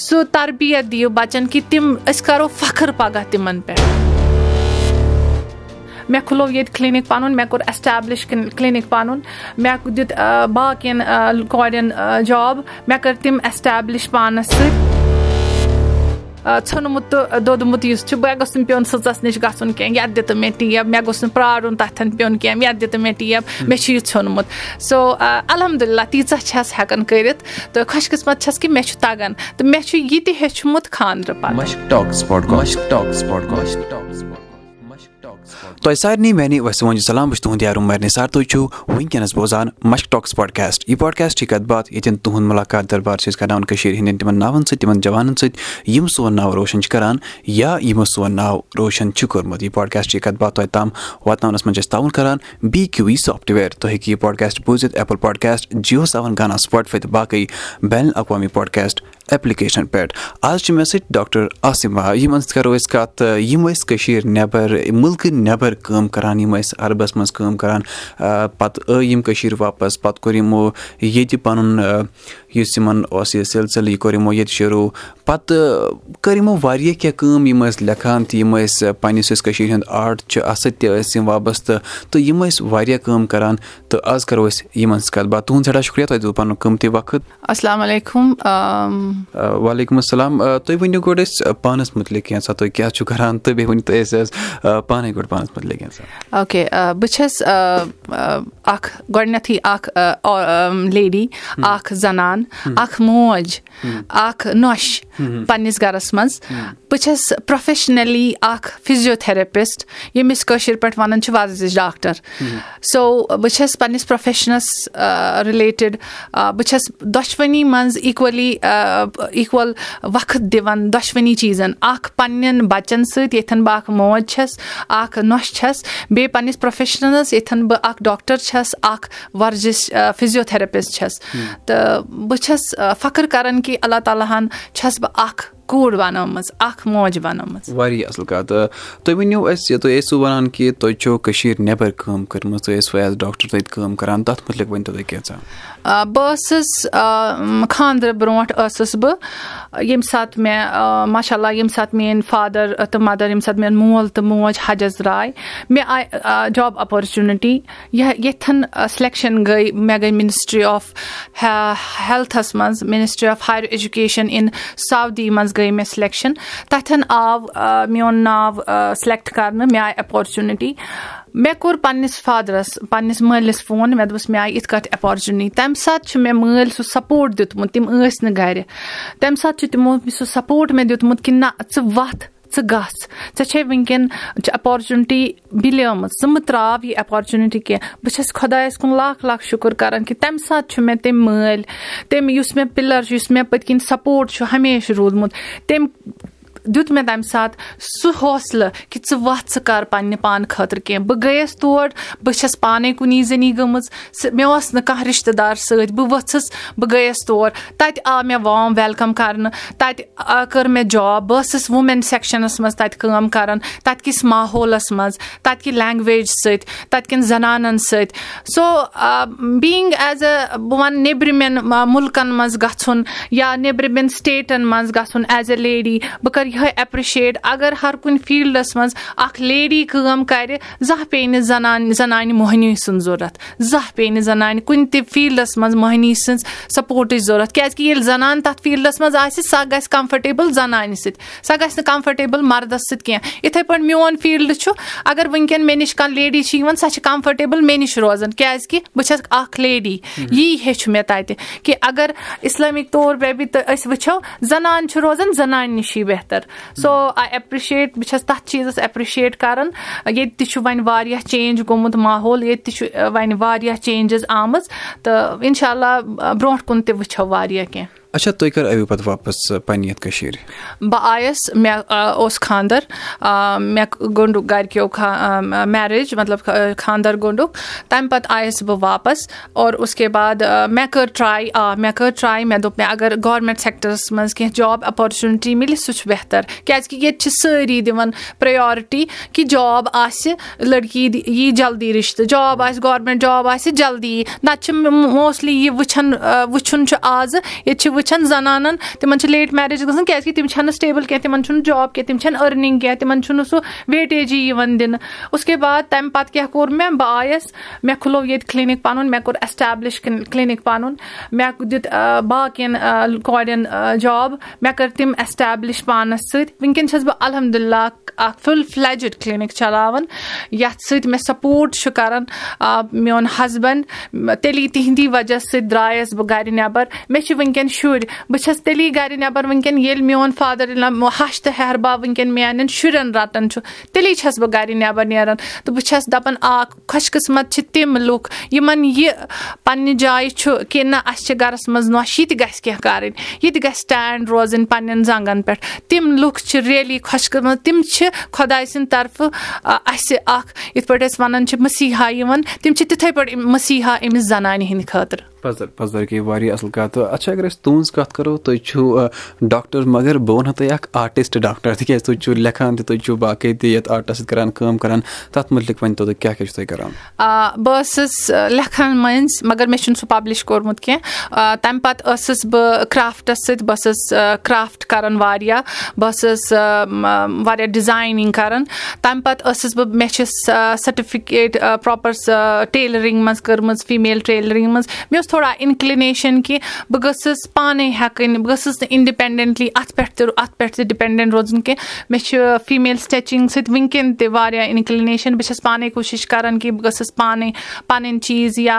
سُہ تربیت دِیِو بَچَن کہِ تِم أسۍ کَرو فخٕر پَگاہ تِمَن پٮ۪ٹھ۔ مےٚ کھُلوو ییٚتہِ کِلنِک پَنُن مےٚ کوٚر ایسٹیبلِش کِلنِک پَنُن۔ مےٚ دیُت باقین کورٮ۪ن جاب مےٚ کٔر تِم ایسٹیبلِش پانَس سۭتۍ ژھنمُت تہٕ دوٚدمُت یُس چھُ مےٚ گوٚژھ نہٕ پیوٚن سٕژَس نِش گژھُن کیٚنٛہہ یَتھ دِ تہٕ مےٚ ٹیب مےٚ گوٚژھ نہٕ پرارُن تَتھٮ۪ن پیوٚن کیٚنٛہہ یَتھ دِ تہٕ مےٚ ٹیب مےٚ چھُ یہِ ژھیوٚنمُت سو الحمدُاللہ تیٖژاہ چھَس ہٮ۪کان کٔرِتھ تہٕ خۄش قٕسمَت چھَس کہِ مےٚ چھُ تَگان تہٕ مےٚ چھُ یہِ تہِ ہیٚچھمُت خاندرٕ تۄہہِ سارنٕے میانہِ وسوٗن سلام بہٕ چھُس تُہُنٛد یارُم مَرنہِ سر تُہۍ چھِو وٕنکیٚنس بوزان مشک ٹاکٕس پاڈکاسٹ یہِ پاڈکاسٹ چھِ کَتھ باتھ ییٚتٮ۪ن تُہُنٛد مُلاقات دربار چھِ أسۍ کرناوان کٔشیٖر ہِنٛدٮ۪ن تِمن ناوَن سۭتۍ تِمن جوانن سۭتۍ۔ یِم سون ناو روشن چھِ کران یا یِمو سون ناو روشن چھُ کوٚرمُت۔ یہِ پاڈکاسٹ چھِ یہِ کَتھ باتھ تۄہہِ تام واتناونَس منٛز چھِ أسۍ تعاوُن کران۔ بی کیو وی سافٹوِیر تُہۍ ہیٚکِو یہِ پاڈکاسٹ بوٗزِتھ ایپٕل پاڈکاسٹ جیو سیوَن گانا سُپاٹفاے تہٕ باقٕے بین الاقوامی پاڈکاسٹ ایپلِکیشن پٮ۪ٹھ۔ آز چھِ مےٚ سۭتۍ ڈاکٹر عاصِما یِمن سۭتۍ کرو أسۍ کَتھ یِم ٲسۍ کٔشیٖر نیبر مُلکہٕ نیبر کٲم کران یِم ٲسۍ عربس منٛز کٲم کران پَتہٕ آے یِم کٔشیٖر واپَس پَتہٕ کوٚر یِمو ییٚتہِ پَنُن یُس یِمن اوس یہِ سِلسِلہٕ یہِ کوٚر یِمو ییٚتہِ شروٗع پَتہٕ کٔر یِمو واریاہ کیٚنٛہہ کٲم یِم ٲسۍ لیکھان تہٕ یِم ٲسۍ پَنٕنِس یُس کٔشیٖر ہُنٛد آرٹ چھُ اَتھ سۭتۍ تہِ ٲسۍ یِم وابستہٕ تہٕ یِم ٲسۍ واریاہ کٲم کران تہٕ آز کرو أسۍ یِمن سۭتۍ کَتھ باتھ تُہُنٛد سٮ۪ٹھاہ شُکرِیا تۄہہِ دیُت پَنُن قۭمتی وقت السلام علیکُم وعلیکُم السلام تُہۍ ؤنِو گۄڈٕ أسۍ پانَس مُتعلِق کینٛژھا تُہۍ کیاہ چھِو کران تہٕ بیٚیہِ ؤنِو تُہۍ أسۍ حظ پانے گۄڈٕ پانَس مُتعلِق کینٛژھا اوکے بہٕ چھَس اکھ گۄڈٕنیتھٕے اکھ لیڈی اکھ زَنان اکھ موج اکھ نۄش پَنٕنِس گرَس منٛز بہٕ چھَس پروفیشنٔلی اکھ فِزیوتھیرپِسٹ ییٚمِس کٲشِر پٲٹھۍ وَنان چھِ وَرزِش ڈاکٹر. سو بہٕ چھَس پَنٕنِس پروفیشنَس رِلیٹِڈ بہٕ چھَس دۄشوٕنی منٛز اِکؤلی اِکوَل وقت دِوان دۄشوٕنی چیٖزَن. اکھ پَنٕنٮ۪ن بَچن سۭتۍ ییٚتٮ۪ن بہٕ اکھ موج چھَس اکھ نۄش چھَس بیٚیہِ پَنٕنِس پروفیشنَس ییٚتٮ۪ن بہٕ اکھ ڈاکٹر چھَس اکھ وَرزِش فِزیوتھیرپِسٹ چھَس۔ تہٕ بہٕ چھَس فخٕر کران کہِ اللہ تعالیٰ ہن چھَس بہٕ اکھ کوٗر بَنٲومٕژ اکھ موج بَنٲومٕژ واریاہ اَصٕل کَتھ تُہۍ ؤنِو اَسہِ تُہۍ ٲسِو وَنان کہِ تۄہہِ چھو کٔشیٖر نیبر کٲم کٔرمٕژ تُہۍ ٲسوٕ ایز ڈاکٹر تَتہِ کٲم کران تَتھ مُتعلِق ؤنۍ تو تُہۍ کینٛژھا بہٕ ٲسٕس خاندرٕ برونٛٹھ ٲسٕس بہٕ ییٚمہِ ساتہٕ مےٚ ماشاء اللہ ییٚمہِ ساتہٕ میٲنۍ فادر تہٕ مَدر ییٚمہِ ساتہٕ میون مول تہٕ موج حجس درٛاے مےٚ آیہِ جاب اپرچُنِٹی ییٚتھن سِلیکشن گٔے مےٚ گٔے مِنِسٹری آف ہیٚلتھس منٛز ministry of higher education in Saudi منٛز گٔے مےٚ سِلیکشن تَتھٮ۪ن آو میون ناو سِلیکٹ کرنہٕ مےٚ آیہِ اپرچُنِٹی مےٚ کوٚر پَنٕنِس فادرَس پَنٕنِس مٲلِس فون مےٚ دوٚپُس مےٚ آیہِ یِتھ کٲٹھۍ اٮ۪پارچُنِٹی تَمہِ ساتہٕ چھُ مےٚ مٲلۍ سُہ سَپوٹ دیُتمُت تِم ٲسۍ نہٕ گرِ تَمہِ ساتہٕ چھُ تِمو سُہ سَپوٹ مےٚ دیُتمُت کہِ نہ ژٕ وَتھ ژٕ گژھ ژےٚ چھے وٕنکیٚن اٮ۪پارچُنِٹی بِلیٲمٕژ ژٕ مہٕ تراو یہِ اٮ۪پارچُنِٹی کیٚنٛہہ بہٕ چھَس خۄدایَس کُن لاکھ لاکھ شُکُر کران کہِ تَمہِ ساتہٕ چھُ مےٚ تٔمۍ مٲلۍ تٔمۍ یُس مےٚ پِلر چھُ یُس مےٚ پٔتۍ کِنۍ سَپوٹ چھُ ہمیشہٕ روٗدمُت تٔمۍ دیُت مےٚ تَمہِ ساتہٕ سُہ حوصلہٕ کہِ ژٕ وَتھ ژٕ کر پَنٕنہِ پانہٕ خٲطرٕ کیٚنٛہہ۔ بہٕ گٔیَس تور بہٕ چھَس پانے کُنی زٔنی گٔمٕژ مےٚ اوس نہٕ کانٛہہ رِشتہٕ دار سۭتۍ۔ بہٕ ؤژھٕس بہٕ گٔیَس تور۔ تَتہِ آو مےٚ وارم ویلکَم کرنہٕ تَتہِ کٔر مےٚ جاب۔ بہٕ ٲسٕس وُمین سیکشنَس منٛز تَتہِ کٲم کران تَتہِ کِس ماحولَس منٛز تَتہِ کہِ لینگویج سۭتۍ تَتہِ کٮ۪ن زَنانن سۭتۍ۔ سو بیٖنگ ایز اےٚ بہٕ وَنہٕ نیبرِمین مُلکن منٛز گژھُن یا نیبرِمین سِٹیٹن منٛز گژھُن ایز اےٚ لیڈی بہٕ کرٕ یِہوے ایپرِشیٹ اَگر ہر کُنہِ فیٖلڈَس منٛز اکھ لیڈی کٲم کرِ زانٛہہ پیٚیہِ نہٕ زَنان زَنانہِ موہنی سٕنٛز ضوٚرتھ زانٛہہ پیٚیہِ نہٕ زَنانہِ کُنہِ تہِ فیٖلڈَس منٛز موہنی سٕنٛز سَپوٹٕچ ضوٚرتھ کیازِ کہِ ییٚلہِ زَنان تَتھ فیٖلڈَس منٛز آسہِ سۄ گژھِ کَمفٲٹیبٕل زَنانہِ سۭتۍ۔ سۄ گژھِ نہٕ کَمفٲٹیبٕل مردَس سۭتۍ کیٚنٛہہ۔ یِتھٕے پٲٹھۍ میون فیٖلڈ چھُ اَگر وٕنکیٚن مےٚ نِش کانٛہہ لیڈی چھِ یِوان سۄ چھِ کَمفٲٹیبٕل مےٚ نِش روزان۔ کیازِ کہِ بہٕ چھَس اکھ لیڈی۔ یی ہیٚچھ مےٚ تَتہِ کہِ اَگر اِسلٲمِک طور تہٕ أسۍ وٕچھو زَنان چھُ روزان زَنانہِ نِشی بہتر سو آی ایپرِشیٹ بہٕ چھَس تَتھ چیٖزَس ایپرِشیٹ کران ییٚتہِ تہِ چھُ وۄنۍ واریاہ چینج گوٚمُت ماحول ییٚتہِ تہِ چھُ وۄنۍ واریاہ چینجِز آمٕژ تہٕ اِنشاء اللہ برونٛٹھ کُن تہِ وٕچھو واریاہ کیٚنٛہہ کٔشیٖر بہٕ آیَس مےٚ اوس خاندر مےٚ گوٚنڈُکھ گرِکیو میریج مطلب خاندر گوٚنڈُکھ تَمہِ پَتہٕ آیَس بہٕ واپَس اور اس کے بعد مےٚ کٔر ٹراے آ مےٚ کٔر ٹراے مےٚ دوٚپ مےٚ اَگر گورمینٹ سیکٹرس منٛز کیٚنٛہہ جاب اپرچُنِٹی مِلہِ سُہ چھُ بہتر کیازِ کہِ ییٚتہِ چھِ سٲری دِوان پریورٹی کہِ جاب آسہِ لٔڑکی یی جلدی رِشتہٕ جاب آسہِ گورمینٹ جاب آسہِ جلدی یی نہ تہٕ چھِ موسٹلی یہِ وٕچھان وٕچھُن چھُ آزٕ ییٚتہِ چھِ وٕچھان زَنانن تِمن چھِ لیٹ میریج گژھان کیازِ کہِ تِم چھنہٕ سٹیبٕل کینٛہہ تِمن چھُنہٕ جاب کینٛہہ تِم چھنہٕ أرنِنگ کینٛہہ تِمن چھُنہٕ سُہ ویٹیجی یِوان دِنہٕ۔ اس کے بعد تَمہِ پَتہٕ کیاہ کوٚر مےٚ؟ بہٕ آیَس مےٚ کھُلوو ییٚتہِ کِلنِک پَنُن مےٚ کوٚر ایسٹیبلِش کِلنِک پَنُن۔ مےٚ دیُت باقین کورٮ۪ن جاب مےٚ کٔر تِم ایسٹیبلِش پانَس سۭتۍ۔ وٕنکیٚن چھَس بہٕ الحمدُاللہ اکھ فُل فلیجِڈ کِلنِک چلاوان۔ یَتھ سۭتۍ مےٚ سپوٹ چھُ کران میون ہسبنڈ تیٚلی تِہنٛدی وجہ سۭتۍ درٛایس بہٕ گرِ نیبر مےٚ چھِ وٕنکیٚن شُرۍ بہٕ چھَس تیٚلی گرِ نیبر وٕنکیٚن ییٚلہِ میون فادر ہش تہٕ ہیہربا وٕنکیٚن میانٮ۪ن شُرٮ۪ن رَٹان چھُ تیٚلی چھَس بہٕ گرِ نیبر نیران تہٕ بہٕ چھَس دَپان اکھ خۄش قٕسمت چھِ تِم لُکھ یِمن یہِ پَنٕنہِ جایہِ چھُ کہِ نہ اَسہِ چھِ گرس منٛز نۄش یہِ تہِ گژھِ کیٚنٛہہ کَرٕنۍ یہِ تہِ گژھِ سِٹینڈ روزٕنۍ پَنٕنٮ۪ن زنٛگن پٮ۪ٹھ۔ تِم لُکھ چھِ رِیلی خۄش قٕسمت تِم چھِ خۄداے سٕنٛدِ طرفہٕ اَسہِ اکھ یِتھ پٲٹھۍ أسۍ وَنان چھِ مسیحا یِوان تِم چھِ تِتھٕے پٲٹھۍ مسیحا أمِس زَنانہِ ہِنٛدِ خٲطرٕ پَزر پَزر گٔے واریاہ اَصٕل کَتھ اچھا اَگر أسۍ تُہنٛز کَتھ کَرو تُہۍ چھِو ڈاکٹر مَگر بہٕ وَنہو تۄہہِ اکھ آرٹِسٹ ڈاکٹر تِکیازِ تُہۍ چھِو لیکھان تہِ تُہۍ چھِو باقٕے تہِ یَتھ آرٹَس سۭتۍ کران کٲم کران تَتھ مُتعلِق ؤنۍ تو تُہۍ کیاہ کیاہ چھِو تُہۍ کران؟ بہٕ ٲسٕس لیکھان مٔنٛزۍ مَگر مےٚ چھُنہٕ سُہ پَبلِش کوٚرمُت کیٚنٛہہ۔ تَمہِ پَتہٕ ٲسٕس بہٕ کرافٹَس سۭتۍ بہٕ ٲسٕس کرافٹ کران واریاہ بہٕ ٲسٕس واریاہ ڈِزاینِنٛگ کران۔ تَمہِ پَتہٕ ٲسٕس بہٕ مےٚ چھِ سٔٹِفِکیٹ پراپر ٹیلرِنٛگ منٛز کٔرمٕژ فیٖمیل ٹیلرِنٛگ منٛز۔ مےٚ اوس تھوڑا اِنکلِنیشن کہِ بہٕ گٔژھٕس پانے ہٮ۪کٕنۍ بہٕ گٔژھٕس نہٕ اِنڈِپینڈنٹلی اَتھ پٮ۪ٹھ تہِ اَتھ پٮ۪ٹھ تہِ ڈِپینڈنٹ روزُن کیٚنٛہہ مےٚ چھُ فیٖمیل سٹِچِنٛگ سۭتۍ وٕنکیٚن تہِ واریاہ اِنکلِنیشن بہٕ چھَس پانے کوٗشِش کران کہِ بہٕ گٔژھٕس پانے پَنٕنۍ چیٖز یا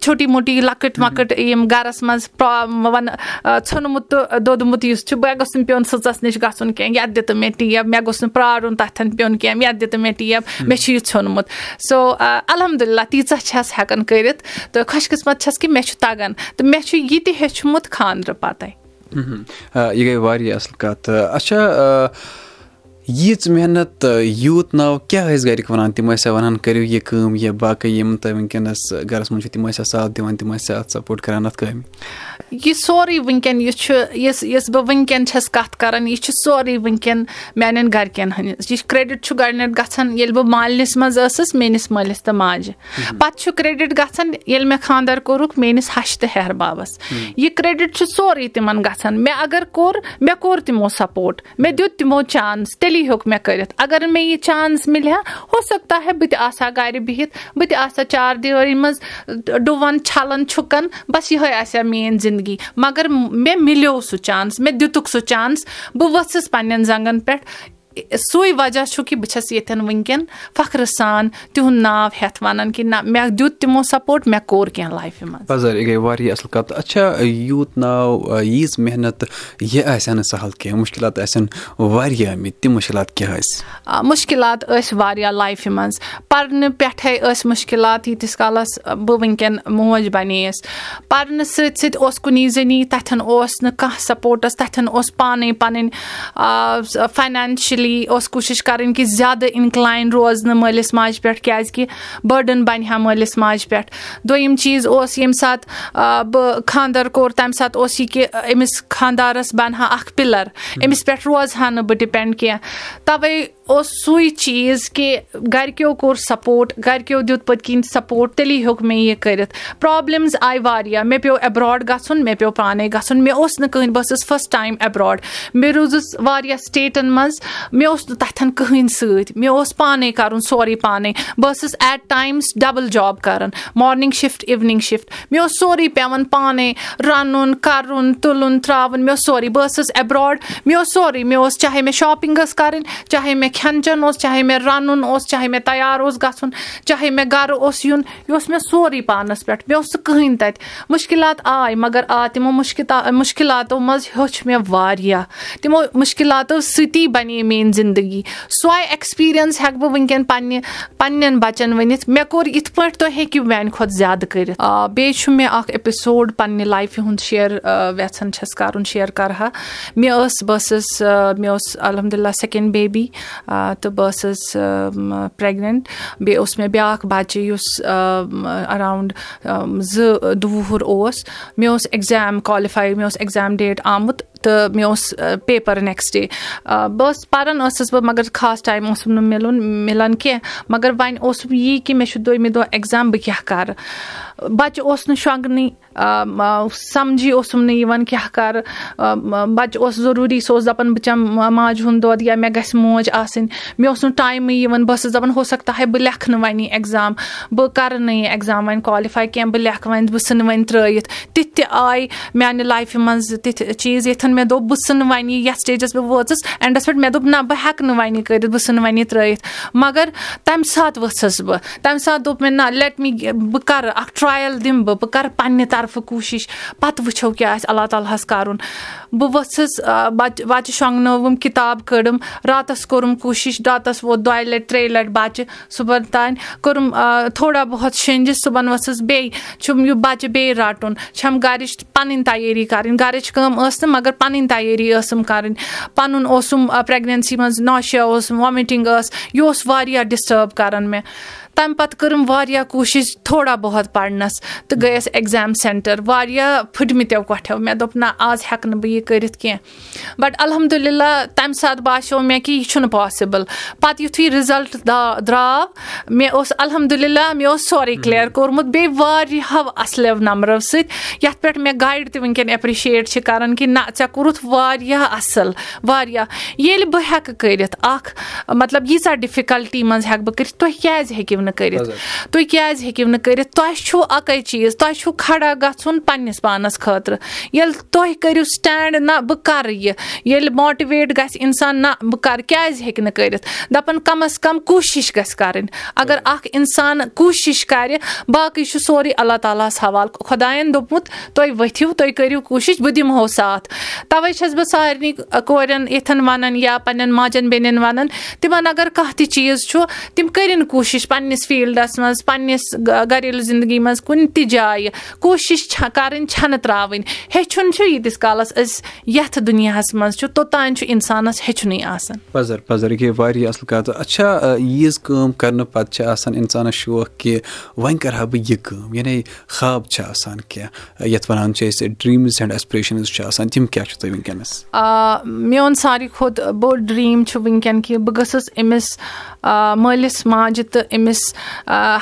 چھوٹی موٹی لۄکٕٹۍ مۄکٕٹ یِم گرس منٛز وَنہٕ ژھنمُت تہٕ دوٚدمُت یُس چھُ مےٚ گوٚژھ نہٕ پیوٚن سٕژَس نِش گژھُن کیٚنٛہہ یَتھ دِتہٕ مےٚ ٹیب مےٚ گوٚژھ نہٕ پرارُن تَتھٮ۪ن پیوٚن کیٚنٛہہ یَتھ دِتہٕ مےٚ ٹیب مےٚ چھُ یہِ ژھیوٚنمُت سو الحمدُاللہ تیٖژاہ چھَس ہٮ۪کان کٔرِتھ تہٕ خۄش قٕسمت چھَس کہِ مےٚ چھُ تَگان تہٕ مےٚ چھُ یہِ تہِ ہیٚچھمُت خاندرٕ پَتے۔ یہِ گٔے واریاہ اَصٕل کَتھ۔ اچھا ییٖژ محنت یوٗت ناو کیاہ ٲسۍ گرِکۍ وَنان تِم ٲسیا وَنان کٔرِو یہِ کٲم یا باقٕے یِم تۄہہِ وٕنکیٚنَس گرَس منٛز چھِ تِم ٲسیا ساتھ دِوان تِم ٲسیا اَتھ سَپوٹ کران اَتھ کامہِ۔ یہِ سورُے وٕنکیٚن یہِ چھُ یُس یُس بہٕ وٕنکیٚن چھَس کَتھ کران یہِ چھُ سورُے وٕنکیٚن میانٮ۪ن گرِکٮ۪ن ہٕنٛدِس یہِ کرٛیڈِٹ چھُ گۄڈٕنیتھ گژھان ییٚلہِ بہٕ مالنِس منٛز ٲسٕس میٲنِس مٲلِس تہٕ ماجہِ۔ پَتہٕ چھُ کرٛیڈِٹ گژھان ییٚلہِ مےٚ خاندر کوٚرُکھ میٲنِس ہش تہٕ ہیہربابَس یہِ کرٛیڈِٹ چھُ سورُے تِمن گژھان۔ مےٚ اَگر کوٚر مےٚ کوٚر تِمو سپوٹ مےٚ دیُت تِمو چانٕس تیٚلی ہیوٚک مےٚ کٔرِتھ۔ اَگر مےٚ یہِ چانٕس مِلہِ ہا ہو سکتا ہے بہٕ تہِ آسہٕ ہا گرِ بِہِتھ بہٕ تہِ آسہٕ ہا چار دیوٲری منٛز ڈُوان چھلان چھُکان بَس یِہوے آسہِ ہا میٲنۍ زندگی۔ مَگر مےٚ مِلیو سُہ چانٕس مےٚ دِتُکھ سُہ چانٕس بہٕ ؤژھٕس پَنٕنٮ۪ن زنٛگن پٮ۪ٹھ سُے وجہ چھُ کہِ بہٕ چھَس ییٚتٮ۪ن وٕنکیٚن فخرٕ سان تِہُنٛد ناو ہیٚتھ وَنان کہِ نہ مےٚ دیُت تِمو سپوٹ مےٚ کوٚر کیٚنٛہہ لایفہِ منٛز۔ یہِ گٔے واریاہ اَصٕل کَتھ۔ اچھا یوٗت ناو ییٖژ محنت یہِ آسہِ ہا نہٕ سَہل کیٚنٛہہ۔ مُشکِلات آسن واریاہ آمٕتۍ تِم مُشکِلات کیاہ ٲسۍ؟ مُشکِلات ٲسۍ واریاہ لایفہِ منٛز۔ پَرنہٕ پٮ۪ٹھے ٲسۍ مُشکِلات ییٖتِس کالَس بہٕ وٕنکیٚن موج بَنییَس پَرنہٕ سۭتۍ سۭتۍ اوس کُنی زٔنی تَتھٮ۪ن اوس نہٕ کانٛہہ سپوٹٕس تَتھٮ۪ن اوس پانے پَنٕنۍ فاینانشلی اوس کوٗشِش کَرٕنۍ کہِ زیادٕ اِنکلاین روزنہٕ مٲلِس ماجہِ پٮ۪ٹھ کیازِ کہِ بٲڈٕن بَنہِ ہا مٲلِس ماجہِ پٮ۪ٹھ دوٚیِم چیٖز اوس ییٚمہِ ساتہٕ بہٕ خاندر کوٚر تَمہِ ساتہٕ اوس یہِ کہِ أمِس خاندارَس بَنہٕ ہا اکھ پِلر أمِس پٮ۪ٹھ روزٕ ہا نہٕ بہٕ ڈِپینڈ کیٚنٛہہ تَوے اوس سُے چیٖز کہِ گرِکیو کوٚر سپوٹ گرِکیو دیُت پٔتۍ کِنۍ سپوٹ تیٚلی ہیوٚک مےٚ یہِ کٔرِتھ۔ پرابلِمٕز آیہِ واریاہ۔ مےٚ پیوٚو ایبراڈ گژھُن مےٚ پیوٚو پانے گژھُن۔ مےٚ اوس نہٕ کٕہٕنۍ بہٕ ٲسٕس فٔسٹ ٹایم ایبراڈ مےٚ روٗزٕس واریاہ سِٹیٹن منٛز۔ مےٚ اوس نہٕ تَتھٮ۪ن کٕہٕنۍ سۭتۍ۔ مےٚ اوس پانے کَرُن سورُے پانے۔ بہٕ ٲسٕس ایٹ ٹایمٕز ڈبل جاب کران۔ مارنِنٛگ شِفٹ اِونِنٛگ شِفٹ مےٚ اوس سورُے پیٚوان پانے رَنُن کَرُن تُلُن تراوُن۔ مےٚ اوس سورُے۔ بہٕ ٲسٕس ایبراڈ مےٚ اوس سورُے۔ مےٚ اوس چاہے مےٚ شاپِنٛگ ٲس کَرٕنۍ چاہے مےٚ کھٮ۪ن چٮ۪ن اوس چاہے مےٚ رَنُن اوس چاہے مےٚ تَیار اوس گژھُن چاہے مےٚ گرٕ اوس یُن یہِ اوس مےٚ سورُے پانَس پٮ۪ٹھ مےٚ اوس سُہ کٕہٕنۍ تَتہِ۔ مُشکِلات آے مَگر آ تِمو مُشکِتا مُشکِلاتو منٛز ہیوٚچھ مےٚ واریاہ۔ تِمو مُشکِلاتو سۭتی بَنے میٲنۍ زندگی۔ سۄے ایٚکٕسپیٖرینٕس ہٮ۪کہٕ بہٕ وٕنکیٚن پَنٕنہِ پَنٕنٮ۪ن بَچن ؤنِتھ۔ مےٚ کوٚر یِتھ پٲٹھۍ تُہۍ ہیٚکِو میانہِ کھۄتہٕ زیادٕ کٔرِتھ۔ آ بیٚیہِ چھُ مےٚ اکھ ایپِسوڈ پَنٕنہِ لایفہِ ہُنٛد شِیر یَژھان چھَس کَرُن شِیر کرٕ ہا۔ مےٚ ٲس بہٕ ٲسٕس مےٚ اوس الحمدُاللہ سیٚکینٛڈ بیبی تہٕ بہٕ ٲسٕس پریگننٹ بیٚیہِ اوس مےٚ بیاکھ بَچہٕ یُس اراوُنڈ زٕ دُ وُہُر اوس. مےٚ اوس ایٚگزام کالِفاے مےٚ اوس ایٚگزام ڈیٹ آمُت تہٕ مےٚ اوس پیپَر نیکٕسٹ ڈے بہٕ ٲسٕس پَران ٲسٕس بہٕ مگر خاص ٹایم اوسُم نہٕ مِلُن مِلان کینٛہہ. مگر وۄنۍ اوسُم یی کہِ مےٚ چھُ دوٚیمہِ دۄہ ایٚگزام بہٕ کیاہ کَرٕ؟ بَچہِ اوس نہٕ شۄنٛگنٕے سَمجی اوسُم نہٕ یِوان کیاہ کَرٕ بَچہِ اوس ضروٗری سُہ اوس دَپان بہٕ چٮ۪مہٕ ماجہِ ہُنٛد دۄد یا مےٚ گژھِ موج آسٕنۍ مےٚ اوس نہٕ ٹایمٕے یِوان بہٕ ٲسٕس دَپان ہو سکتا ہے بہٕ لیکھٕ نہٕ وۄنۍ یہِ ایٚگزام بہٕ کَرٕ نہٕ یہِ ایٚگزام وۄنۍ کالِفاے کینٛہہ بہٕ لیکھٕ وۄنۍ بہٕ ژھٕنہٕ وۄنۍ ترٛٲیِتھ تِتھۍ تہِ آے میانہِ لایفہِ منٛز تِتھۍ چیٖز ییٚتھَن مےٚ دوٚپ بہٕ ژھٕنہٕ وۄنۍ یہِ یَتھ سِٹیجَس بہٕ وٲژٕس اینڈَس پٮ۪ٹھ مےٚ دوٚپ نہ بہٕ ہٮ۪کہٕ نہٕ وۄنۍ یہِ کٔرِتھ بہٕ ژھٕنہٕ وۄنۍ یہِ ترٛٲیِتھ مگر تَمہِ ساتہٕ ؤژھٕس بہٕ تَمہِ ساتہٕ دوٚپ مےٚ نہ لیٹ می بہٕ کَرٕ اَکھ ٹرٛایَل دِمہٕ بہٕ بہٕ کَرٕ پنٛنہِ طرفہٕ کوٗشِش پَتہٕ وٕچھو کیٛاہ آسہِ اللہ تعالیٰ ہَس کَرُن۔ بہٕ ؤژھٕس بَچہِ بَچہِ شۄنٛگنٲوٕم کِتاب کٔڑٕم راتَس کوٚرُم کوٗشِش راتَس ووت دۄیہِ لَٹہِ ترٛیٚیہِ لَٹہِ بَچہِ صُبحن تانۍ کوٚرُم تھوڑا بہت شیٚنجِس صُبحن ؤژھٕس بیٚیہِ چھُم یہِ بَچہِ بیٚیہِ رَٹُن۔ چھَم گَرِچ پَنٕنۍ تیٲری کَرٕنۍ۔ گَرِچ کٲم ٲس نہٕ مگر پَنٕنۍ تیٲری ٲسٕم کَرٕنۍ۔ پَنُن اوسُم پرٛٮ۪گنٮ۪نسی منٛز نوشیا اوسُم وامِٹِنٛگ ٲس یہِ اوس واریاہ ڈِسٹٲرٕب کَران مےٚ تَمہِ پَتہٕ کٔرٕم واریاہ کوٗشِش تھوڑا بہت پَرنَس تہٕ گٔیَس ایٚگزام سٮ۪نٹَر واریاہ پھٕٹمٕتیو کۄٹھیو مےٚ دوٚپ نہ آز ہٮ۪کہٕ نہٕ بہٕ یہِ کٔرِتھ کینٛہہ۔ بَٹ الحمدُاللہ تَمہِ ساتہٕ باسیٚو مےٚ کہِ یہِ چھُنہٕ پاسِبٕل پَتہٕ یِتھُے رِزَلٹ درٛاو مےٚ اوس الحمدُاللہ مےٚ اوس سورُے کٕلیر کوٚرمُت۔ بیٚیہِ واریاہو اَصلو نمبرو سۭتۍ یَتھ پٮ۪ٹھ مےٚ گایِڈ تہِ وٕنکیٚن ایٚپرِشیٹ چھِ کَران کہِ نہ ژےٚ کوٚرُتھ واریاہ اَصٕل واریاہ۔ ییٚلہِ بہٕ ہٮ۪کہٕ کٔرِتھ اَکھ مطلب ییٖژاہ ڈِفِکَلٹی منٛز ہٮ۪کہٕ بہٕ کٔرِتھ تُہۍ کیازِ ہیٚکِو نہٕ کٔرِتھ؟ تُہۍ کیازِ ہیٚکِو نہٕ کٔرِتھ؟ تۄہہِ چھُو اَکٕے چیٖز تۄہہِ چھُو کھڑا گژھُن پَنٕنِس پانَس خٲطرٕ۔ ییٚلہِ تُہۍ کٔرِو سِٹینڈ نہ بہٕ کَرٕ یہِ ییٚلہِ ماٹِویٹ گژھِ اِنسان نہ بہٕ کَرٕ کیازِ ہیٚکہِ نہٕ کٔرِتھ؟ دَپان کَم اَز کَم کوٗشِش گژھِ کَرٕنۍ۔ اَگر اکھ اِنسان کوٗشِش کَرِ باقٕے چھُ سورُے اللہ تعالیٰ ہَس حوالہٕ خۄدایَن دوٚپمُت تُہۍ ؤتھِو تُہۍ کٔرِو کوٗشِش بہٕ دِمہو ساتھ۔ تَوے چھَس بہٕ سارنٕے کورٮ۪ن یِتھن وَنان یا پَنٕنٮ۪ن ماجٮ۪ن بیٚنٮ۪ن وَنان تِمن اَگر کانٛہہ تہِ چیٖز چھُ تِم کٔرِنۍ کوٗشِش پَنٕنِس فیٖلڈَس منٛز پَنٕنِس گریلوٗ زِندگی منٛز کُنہِ تہِ جایہِ کوٗشِش کَرٕنۍ چھنہٕ تراوٕنۍ۔ ہیٚچھُن چھُ ییٖتِس کالَس أسۍ یَتھ دُنیاہَس منٛز چھُ توٚتانۍ چھُ اِنسانَس ہیٚچھنُے آسان۔ پَزر پَزر یہِ گٔے واریاہ اَصٕل کَتھ۔ اچھا ییٖژ کٲم کرنہٕ پَتہٕ چھِ آسان اِنسانَس شوق کہِ وۄنۍ کَرٕ ہا بہٕ یہِ کٲم یعنی خاب چھِ آسان کیٚنٛہہ۔ یَتھ وَنان چھِ أسۍ ڈرٛیٖمٕز اینٛڈ ایٚسپریشنٕز چھِ آسان تِم کیاہ چھِ تۄہہِ وٕنکیٚنَس میون ساروی کھۄتہٕ بوٚڑ ڈرٛیٖم چھُ وٕنکیٚن کہِ بہٕ گٔژھٕس أمِس مٲلِس ماجہِ تہٕ أمِس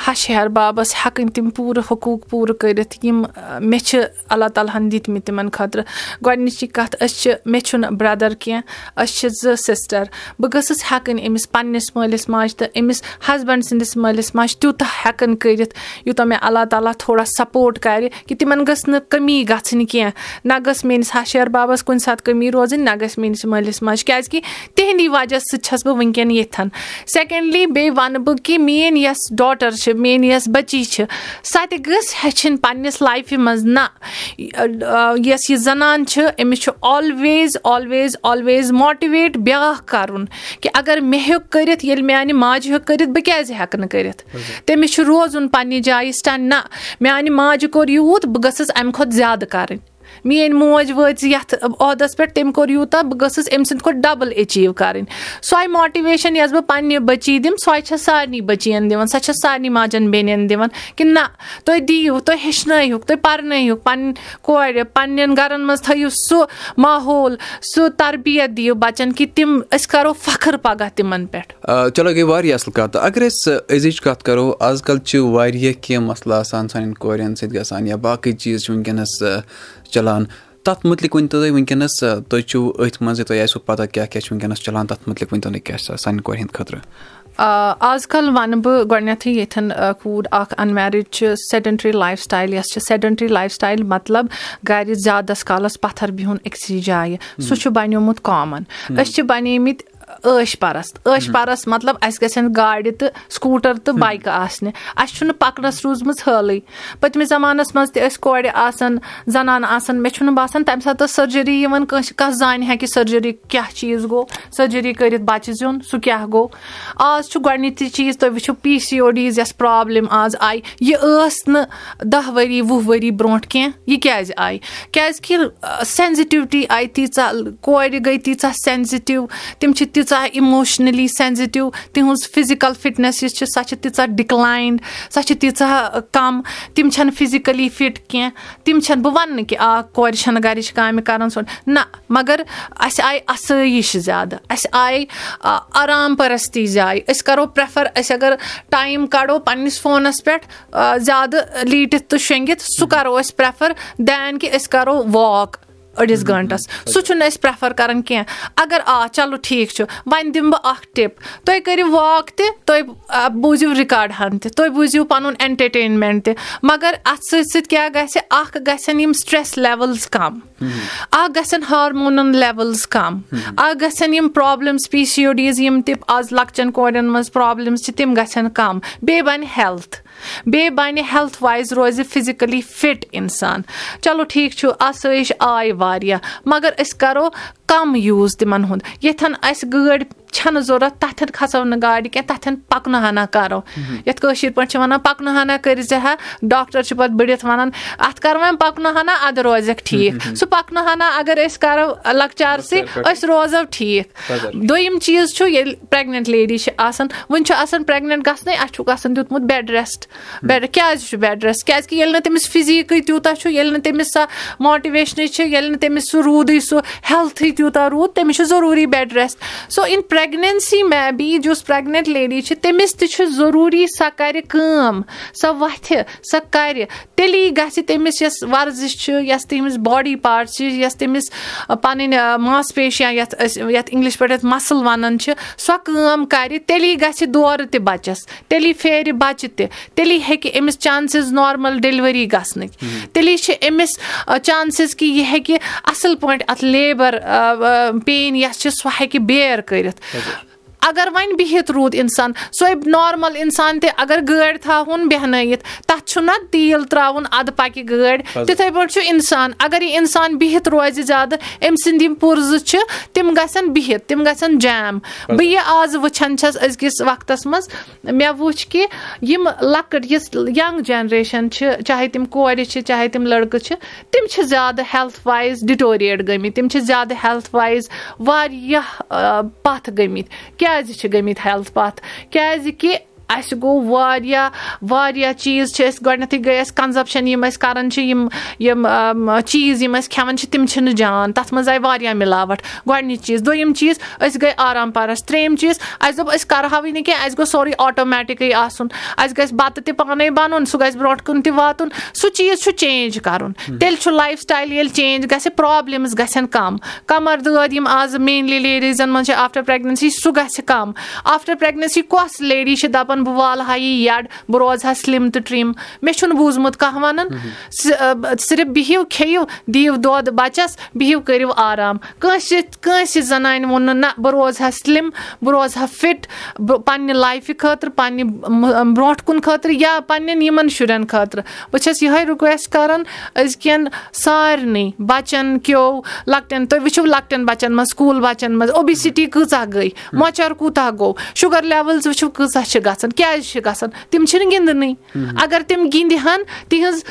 ہَش ہِحٮ۪ر بابَس ہٮ۪کٕنۍ تِم پوٗرٕ حقوٗق پوٗرٕ کٔرِتھ یِم مےٚ چھِ اللہ تعالیٰ ہَن دِتمٕتۍ تِمَن خٲطرٕ۔ گۄڈنِچی کَتھ أسۍ چھِ مےٚ چھُنہٕ برٛدَر کینٛہہ أسۍ چھِ زٕ سِسٹَر۔ بہٕ گٔژھٕس ہٮ۪کٕنۍ أمِس پنٛنِس مٲلِس ماجہِ تہٕ أمِس ہَسبَنٛڈ سٕنٛدِس مٲلِس ماجہِ تیوٗتاہ ہٮ۪کَن کٔرِتھ یوٗتاہ مےٚ اللہ تعالیٰ تھوڑا سَپوٹ کَرِ کہِ تِمَن گٔژھ نہٕ کٔمی گژھٕنۍ کینٛہہ۔ نہ گٔژھ میٛٲنِس ہَش بابَس کُنہِ ساتہٕ کٔمی روزٕنۍ نہ گژھِ میٛٲنِس مٲلِس ماجہِ۔ کیٛازِکہِ تِہِنٛدی وجہ سۭتۍ چھَس بہٕ وٕنکیٚن ییٚتھَن سیٚکَنٛڈلی بیٚیہِ وَنہٕ بہٕ کہِ میٛٲنۍ یۄس ڈاٹَر چھِ میٛٲنۍ یۄس بٔچی چھِ سۄ تہِ گٔژھ ہیٚچھِنۍ پنٛنِس لایفہِ منٛز۔ نہ یۄس یہِ زَنان چھِ أمِس چھُ آلویز آلویز آلویز ماٹِویٹ بیٛاکھ کَرُن کہِ اگر مےٚ ہیوٚک کٔرِتھ ییٚلہِ میٛانہِ ماجہِ ہیوٚک کٔرِتھ بہٕ کیٛازِ ہٮ۪کہٕ نہٕ کٔرِتھ؟ تٔمِس چھُ روزُن پنٛنہِ جایہِ سِٹینٛڈ نہ میٛانہِ ماجہِ کوٚر یوٗت بہٕ گٔژھٕس اَمہِ کھۄتہٕ زیادٕ کَرٕنۍ میٲنۍ موج وٲژ یَتھ عہدَس پٮ۪ٹھ تٔمۍ کوٚر یوٗتاہ بہٕ گٔژھٕس أمۍ سٕنٛدِ کھۄتہٕ ڈَبٕل ایٚچیٖو کَرٕنۍ سۄے ماٹِویشَن یۄس بہٕ پنٛنہِ بٔچی دِمہٕ سۄے چھےٚ سارنٕے بٔچِیَن دِوان سۄ چھےٚ سارنٕے ماجٮ۪ن بیٚنٮ۪ن دِوان کہِ نہ تُہۍ دِیِو تُہۍ ہیٚچھنٲیہُکھ تُہۍ پَرنٲیہُکھ پَنٕنۍ کورِ پنٛنٮ۪ن گَرَن منٛز تھٲیِو سُہ ماحول سُہ تربیت دِیِو بَچَن کہِ تِم أسۍ کَرو فخٕر پَگاہ تِمَن پٮ۪ٹھ چلو گٔے واریاہ اَصٕل کَتھ اگر أسۍ أزِچ کَتھ کَرو آز کَل چھِ واریاہ کینٛہہ مَسلہٕ آسان سانٮ۪ن کورٮ۪ن سۭتۍ گژھان یا باقٕے چیٖز چھِ وٕنکیٚنَس چَلان تَتھ مُتعلِق ؤنۍ تو تُہۍ وٕنکیٚنَس تُہۍ چھِو أتھۍ منٛزٕے تۄہہِ آسِوٕ پَتہ کیاہ کیاہ چھُ وٕنکیٚنَس چَلان تَتھ مُتعلِق ؤنۍ تو نہٕ کیاہ چھِ سانہِ کورِ ہِنٛدِ خٲطرٕ؟ آز کَل وَنہٕ بہٕ گۄڈنٮ۪تھٕے ییٚتھٮ۪ن کوٗر اَکھ اَنمیرِڈ چھِ سیٚڈَنٹری لایف سٹایل یۄس چھِ سیٚڈَنٹری لایف سٹایل مطلب گَرِ زیادَس کالَس پَتھر بِہُن أکسٕے جایہِ سُہ چھُ بَنیومُت کامَن أسۍ چھِ بَنیمٕتۍ عٲش پَرَست عٲش پَرَس مطلب اَسہِ گژھن گاڑِ تہٕ سکوٗٹر تہٕ بایکہٕ آسنہِ۔ اَسہِ چھُنہٕ پَکنَس روٗزمٕژ حالٕے پٔتمہِ زَمانَس منٛز تہِ ٲسۍ کورِ آسان زَنان آسان مےٚ چھُنہٕ باسان تَمہِ ساتہٕ ٲس سٔرجٔری یِوان کٲنٛسہِ کانٛہہ زانہِ ہا کہِ سٔرجٔری کیاہ چیٖز گوٚو سٔرجٔری کٔرِتھ بَچہِ زیُن سُہ کیاہ گوٚو۔ آز چھُ گۄڈٕنِچی چیٖز تُہۍ وٕچھِو پی سی او ڈیٖز یۄس پرابلِم آز آیہِ۔ یہِ ٲس نہٕ دہ ؤری وُہ ؤری برونٛٹھ کیٚنٛہہ یہِ کیازِ آیہِ؟ کیازِ کہِ سینزِٹِوٹی آیہِ تیٖژاہ کورِ گٔے تیٖژاہ سینزِٹِو تِم چھِ تیٖژاہ اِموشنٔلی سینزِٹِو تِہٕنٛز فِزِکَل فِٹنٮ۪س یُس چھِ سۄ چھِ تیٖژاہ ڈِکلاینڈ سۄ چھِ تیٖژاہ کَم تِم چھَنہٕ فِزِکٔلی فِٹ کینٛہہ تِم چھَنہٕ بہٕ وَنہٕ نہٕ کہِ آ کورِ چھَنہٕ گَرِچ کامہِ کَران سۄ نہ مگر اَسہِ آیہِ اَسٲیِش زیادٕ اَسہِ آیہِ آرام پَرستی جایہِ أسۍ کَرو پرٛٮ۪فَر أسۍ اگر ٹایم کَڑو پنٛنِس فونَس پٮ۪ٹھ زیادٕ لیٖٹِتھ تہٕ شۄنٛگِتھ سُہ کَرو أسۍ پرٛٮ۪فَر دین کہِ أسۍ کَرو واک أڑِس گٲنٛٹَس سُہ چھُنہٕ أسۍ پرٛٮ۪فَر کَران کینٛہہ۔ اگر آ چلو ٹھیٖک چھُ۔ وۄنۍ دِمہٕ بہٕ اَکھ ٹِپ تُہۍ کٔرِو واک تہِ تُہۍ بوٗزِو رِکاڈ ہَن تہِ۔ تُہۍ بوٗزِو پَنُن اٮ۪نٹَرٹینمٮ۪نٛٹ تہِ۔ مگر اَتھ سۭتۍ سۭتۍ کیٛاہ گژھِ؟ اَکھ گژھن یِم سٹرٛٮ۪س لٮ۪وٕلز کَم۔ اَکھ گژھن ہارمونَن لٮ۪وٕلز کَم۔ اَکھ گژھن یِم problems P C O Ds یِم تہِ آز لۄکچَن کورٮ۪ن منٛز پرٛابلِمٕز چھِ تِم گژھن کَم۔ بیٚیہِ بَنہِ ہٮ۪لٕتھ بیٚیہِ بَنہِ ہٮ۪لٕتھ وایز روزِ فِزِکٔلی فِٹ اِنسان۔ چلو ٹھیٖک چھُ آسٲیِش آیہِ واریاہ مگر أسۍ کَرو کَم یوٗز تِمَن ہُنٛد۔ ییٚتھَن اَسہِ گٲڑۍ چھَنہٕ ضوٚرَتھ تَتھٮ۪ن کھَسو نہٕ گاڑِ کینٛہہ تَتھٮ۪ن پَکنہٕ ہنا کَرو یَتھ کٲشِر پٲٹھۍ چھِ وَنان پَکنہٕ ہنا کٔرۍ زِ ہا ڈاکٹر چھِ پَتہٕ بٔڑِتھ وَنان اَتھ کَر وۄنۍ پَکنہٕ ہنا اَدٕ روزٮ۪کھ ٹھیٖک سُہ پَکنہٕ ہنا اگر أسۍ کَرو لۄکچارسٕے أسۍ روزو ٹھیٖک دوٚیِم چیٖز چھُ ییٚلہِ پرٛٮ۪گنٮ۪نٛٹ لیڈی چھِ آسان وٕنہِ چھُ آسان پرٛٮ۪گنٮ۪نٛٹ گژھنَے اَسہِ چھُکھ آسان دیُتمُت بیٚڈ رٮ۪سٹ بیٚڈ کیٛازِ چھُ بیٚڈ رٮ۪سٹ کیٛازِکہِ ییٚلہِ نہٕ تٔمِس فِزیٖکٕے تیوٗتاہ چھُ ییٚلہِ نہٕ تٔمِس سۄ ماٹِویشنٕے چھِ ییٚلہِ نہٕ تٔمِس سُہ روٗدٕے سُہ ہٮ۪لتھٕے تیوٗتاہ روٗد تٔمِس چھُ ضروٗری bed rest so in pregnancy may be یُس پرٛٮ۪گنٮ۪نٛٹ لیڈی چھِ تٔمِس تہِ چھُ ضروٗری سۄ کَرِ کٲم سۄ وۄتھِ سۄ کَرِ تیٚلی گژھِ تٔمِس یۄس وَرزِش چھِ یۄس تٔمِس باڈی پاٹ چھِ یۄس تٔمِس پَنٕنۍ ماس پیشیا یَتھ أسۍ یَتھ اِنگلِش پٲٹھۍ یَتھ مَسٕل وَنان چھِ سۄ کٲم کَرِ تیٚلی گژھِ دورٕ تہِ بَچَس تیٚلی پھیرِ بَچہِ تہِ تیٚلی ہیٚکہِ أمِس چانسِز نارمَل ڈیٚلؤری گژھنٕکۍ تیٚلی چھِ أمِس چانسِز کہِ یہِ ہیٚکہِ اَصٕل پٲٹھۍ اَتھ لیبَر پین یۄس چھِ سۄ ہیٚکہِ بیر کٔرِتھ Also اگر وۄنۍ بِہِتھ روٗد اِنسان سۄے نارمَل اِنسان تہِ اگر گٲڑۍ تھاوہون بیٚہنٲیِتھ تَتھ چھُنہ تیٖل ترٛاوُن اَدٕ پَکہِ گٲڑۍ۔ تِتھَے پٲٹھۍ چھُ اِنسان اگر یہِ اِنسان بِہِتھ روزِ زیادٕ أمۍ سٕنٛدۍ یِم پُرزٕ چھِ تِم گژھن بِہِتھ تِم گژھن جیم بہٕ یہِ آز وٕچھان چھَس أزکِس وقتَس منٛز مےٚ وٕچھ کہِ یِم لۄکٕٹ یُس یَنٛگ جَنریشَن چھِ چاہے تِم کورِ چھِ چاہے تِم لٔڑکہٕ چھِ تِم چھِ زیادٕ ہٮ۪لٕتھ وایِز ڈِٹوریٹ گٔمٕتۍ تِم چھِ زیادٕ ہٮ۪لٕتھ وایِز واریاہ پَتھ گٔمٕتۍ۔ کیٛاہ کیازِ چھِ گٔمٕتۍ ہٮ۪لٕتھ پَتھ کیازِ کہِ اَسہِ گوٚو واریاہ واریاہ چیٖز چھِ أسۍ گۄڈنٮ۪تھٕے گٔے اَسہِ کَنزَپشَن یِم أسۍ کَران چھِ یِم یِم چیٖز یِم أسۍ کھٮ۪وان چھِ تِم چھِنہٕ جان تَتھ منٛز آیہِ واریاہ مِلاوَٹھ گۄڈنِچ چیٖز دوٚیِم چیٖز أسۍ گٔے آرام پَرَس ترٛیٚیِم چیٖز اَسہِ دوٚپ أسۍ کَرہاوٕے نہٕ کینٛہہ اَسہِ گوٚژھ سورُے آٹومیٹِکٕے آسُن اَسہِ گژھِ بَتہٕ تہِ پانَے بَنُن سُہ گژھِ برونٛٹھ کُن تہِ واتُن سُہ چیٖز چھُ چینٛج کَرُن تیٚلہِ چھُ لایف سٹایِل ییٚلہِ چینٛج گژھِ پرٛابلِمٕز گژھن کَم کَمَر دٲدۍ یِم آز مینلی لیڈیٖزَن منٛز چھِ آفٹَر پرٛٮ۪گنٮ۪نسی سُہ گژھِ کَم آفٹَر پرٛٮ۪گنٮ۪نسی کۄس لیڈی چھِ دَپان بہٕ والہٕ ہا یہِ یَڈ بہٕ روزٕ ہا سِلِم تہٕ ٹرٛم۔ مےٚ چھُنہٕ بوٗزمُت کانٛہہ وَنان صرف بِہِو کھیٚیِو دِیِو دۄد بَچَس بِہِو کٔرِو آرام۔ کٲنٛسہِ کٲنٛسہِ زَنانہِ ووٚن نہٕ نہ بہٕ روزٕ ہا سِلِم بہٕ روزٕ ہا فِٹ بہٕ پنٛنہِ لایفہِ خٲطرٕ پنٛنہِ برونٛٹھ کُن خٲطرٕ یا پنٛنٮ۪ن یِمَن شُرٮ۪ن خٲطرٕ۔ بہٕ چھَس یِہوٚے رِکوٮ۪سٹ کَران أزکٮ۪ن سارنٕے بَچَن کیو لۄکٹٮ۪ن تُہۍ وٕچھِو لۄکٹٮ۪ن بَچَن منٛز سکوٗل بَچَن منٛز اوبِسِٹی کۭژاہ گٔے مۄچَر کوٗتاہ گوٚو شُگَر لٮ۪وٕلز وٕچھِو کۭژاہ چھِ گژھان کیٛازِ چھِ گژھان؟ تِم چھِنہٕ گِنٛدنٕے۔ اگر تِم گِنٛدِ ہَن تِہٕنٛز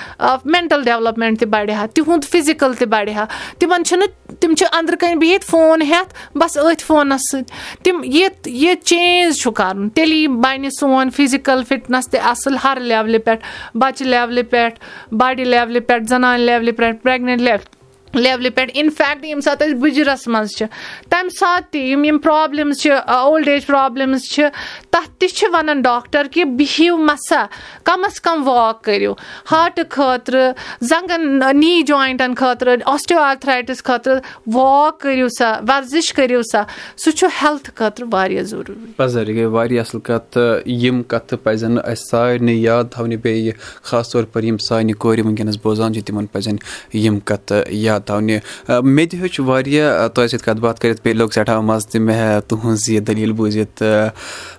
مٮ۪نٹَل ڈٮ۪ولَپمٮ۪نٛٹ تہِ بَڑِ ہا تِہُنٛد فِزِکَل تہِ بَڑِ ہا تِمَن چھِنہٕ تِم چھِ أنٛدرٕ کَنۍ بِہِتھ فون ہٮ۪تھ بَس أتھۍ فونَس سۭتۍ۔ تِم یہِ یہِ چینٛج چھُ کَرُن۔ تیٚلی بَنہِ سون فِزِکَل فِٹنَس تہِ اَصٕل ہر لٮ۪ولہِ پٮ۪ٹھ بَچہِ لٮ۪ولہِ پٮ۪ٹھ بَڑِ لٮ۪ولہِ پٮ۪ٹھ زَنانہِ لٮ۪ولہِ پٮ۪ٹھ پرٛٮ۪گنٮ۪نٛٹ لٮ۪ولہِ لٮ۪ولہِ پٮ۪ٹھ اِنفیکٹ ییٚمہِ ساتہٕ أسۍ بٕجرَس منٛز چھِ تَمہِ ساتہٕ تہِ یِم یِم پرٛابلِمٕز چھِ اولڈ ایج پرٛابلِمٕز چھِ تَتھ تہِ چھِ وَنان ڈاکٹر کہِ بِہِو مَسا کَم اَز کَم واک کٔرِو ہاٹہٕ خٲطرٕ زَنٛگَن نی جویِنٛٹَن خٲطرٕ آسٹیو آرتھرایٹِس خٲطرٕ واک کٔرِو سا وَرزِش کٔرِو سا سُہ چھُ ہٮ۪لتھٕ خٲطرٕ واریاہ ضروٗری یہِ گٔے واریاہ اَصٕل کَتھ تہٕ یِم کَتھٕ پَزن نہٕ اَسہِ سارنٕے یاد تھاونہِ بیٚیہِ خاص طور پَر یِم سانہِ کورِ وٕنکیٚنَس بوزان چھِ تِمن پَزن یِم کَتھٕ یاد تھاونہِ مےٚ تہِ ہیوٚچھ واریاہ تۄہہِ سۭتۍ کَتھ باتھ کٔرِتھ بیٚیہِ لوٚگ سٮ۪ٹھاہ مَزٕ تہِ مےٚ تُہٕنٛز یہِ دٔلیٖل بوٗزِتھ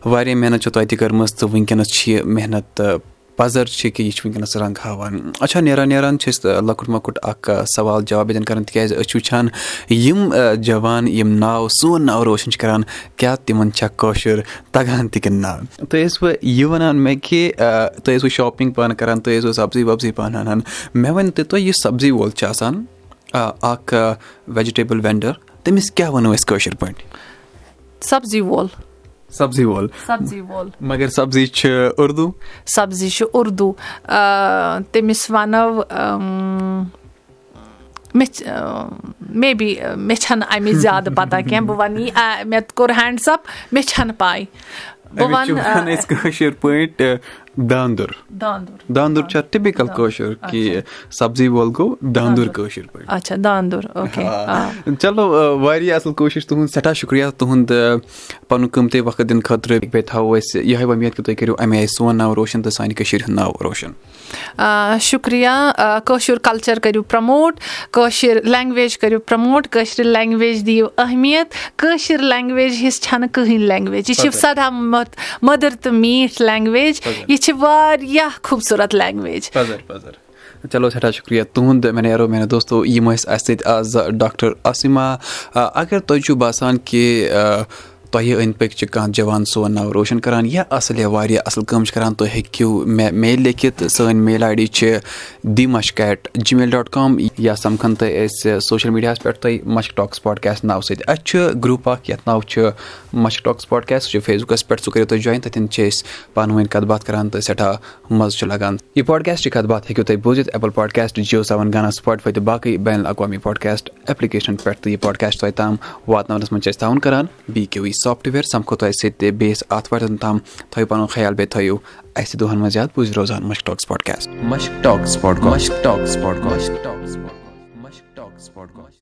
واریاہ محنت چھو تۄہہِ تہِ کٔرمٕژ تہٕ وٕنکیٚنَس چھِ یہِ محنت پَزر چھِ کہِ یہِ چھُ وٕنکیٚنَس رنٛگ ہاوان۔ اچھا نیران نیران چھِ أسۍ لۄکُٹ مۄکُٹ اکھ سوال جواب ییٚتٮ۪ن کَران تِکیازِ أسۍ چھِ وٕچھان یِم جوان یِم ناو سون ناو روشَن چھِ کَران کیٛاہ تِمَن چھا کٲشُر تَگان تہِ کِنہٕ نہ؟ تُہۍ ٲسوٕ یہِ وَنان مےٚ کہِ تُہۍ ٲسوٕ شاپِنٛگ پانہٕ کَران تُہۍ ٲسوٕ سبزی وبزی پانہٕ اَنان۔ مےٚ ؤنۍتو تُہۍ یُس سبزی وول چھُ آسان اکھ ویجِٹیبٕل وینڈَر تٔمِس کیٛاہ وَنو أسۍ کٲشِر پٲٹھۍ سبزی وول سبزی وول سبزی وول مگر سبزی چھِ اردوٗ سبزی چھُ اردوٗ تٔمِس وَنو مےٚ مے بی مےٚ چھَنہٕ اَمِچ زیادٕ پَتہ کینٛہہ بہٕ وَنہٕ یی مےٚ کوٚر ہینٛڈٕس اَپ مےٚ چھَنہٕ پاے بہٕ وَنہٕ کٲشِر پٲٹھۍ داندُر داندُر چھا ٹِپِکَل کٲشُر کہِ سبزی وول گوٚو داندُر کٲشِر پٲٹھۍ اچھا داندُر چلو واریاہ اَصٕل کوٗشِش تُہُنٛد سٮ۪ٹھاہ شُکرِیا تُہُنٛد پَنُن قۭمتی وقت دِنہٕ خٲطرٕ بیٚیہِ تھاوو أسۍ یِہوے وۄمید کہِ تُہۍ کٔرِو اَمہِ آیہِ سون ناو روشَن تہٕ سانہِ کٔشیٖرِ ہُنٛد ناو روشَن شُکرِیا کٲشُر کَلچَر کٔرِو پرٛموٹ کٲشِر لینٛگویج کٔرِو پرٛموٹ کٲشرِ لینٛگویج دِیِو اہمیت کٲشِر لینٛگویج ہِش چھَنہٕ کٕہٕنۍ لینٛگویج یہِ چھِ سدا مٔدٕر تہٕ میٖٹھ لینٛگویج یہِ چھِ واریاہ خوٗبصوٗرت لینٛگویج چلو سٮ۪ٹھاہ شُکرِیا تُہُنٛد مےٚ نیرو میانہِ دوستو یِم ٲسۍ اَسہِ سۭتۍ آز ڈاکٹر عاصِما اگر تۄہہِ چھُو باسان کہِ تۄہہِ أنٛدۍ پٔکۍ چھِ کانٛہہ جوان سون ناو روشَن کَران یا اَصٕل یا واریاہ اَصٕل کٲم چھِ کَران تُہۍ ہیٚکِو مےٚ میل لیکھِتھ۔ سٲنۍ میل آی ڈی چھِ دی مَشک at Gmail dot com یا سَمکھَن تۄہہِ أسۍ سوشَل میٖڈیاہَس پٮ۪ٹھ تۄہہِ مَشک ٹاکٕس پاڈکاسٹ ناوٕ سۭتۍ۔ اَسہِ چھُ گرُپ اَکھ یَتھ ناو چھُ مَشک ٹاکٕس پاڈکاسٹ سُہ چھُ فیس بُکَس پٮ۪ٹھ سُہ کٔرِو تُہۍ جویِن تَتٮ۪ن چھِ أسۍ پانہٕ ؤنۍ کَتھ باتھ کَران تہٕ سٮ۪ٹھاہ مَزٕ چھُ لَگان۔ یہِ پاڈکاسٹٕچ کَتھ باتھ ہیٚکِو تُہۍ بوٗزِتھ ایپٕل پاڈکاسٹ جِیو سیوَن گانا سُپاٹفاے تہٕ باقٕے بین الاقوامی پاڈکاسٹ ایپلِکیشن پٮ۪ٹھ۔ تہٕ یہِ پاڈکاسٹ تۄہہِ تام واتناونَس منٛز چھِ أسۍ تعاوُن کَران۔ بی کیو وی سافٹوِیَر سَمکھو تۄہہِ سۭتۍ تہِ بیٚیِس آتھوارٮ۪ن تام تھٲیِو پَنُن خیال بیٚیہِ تھٲیِو اَسہِ دۄہَن منٛز زیادٕ بوٗزِو روزان مَشک ٹاکٕس پاڈکاسٹ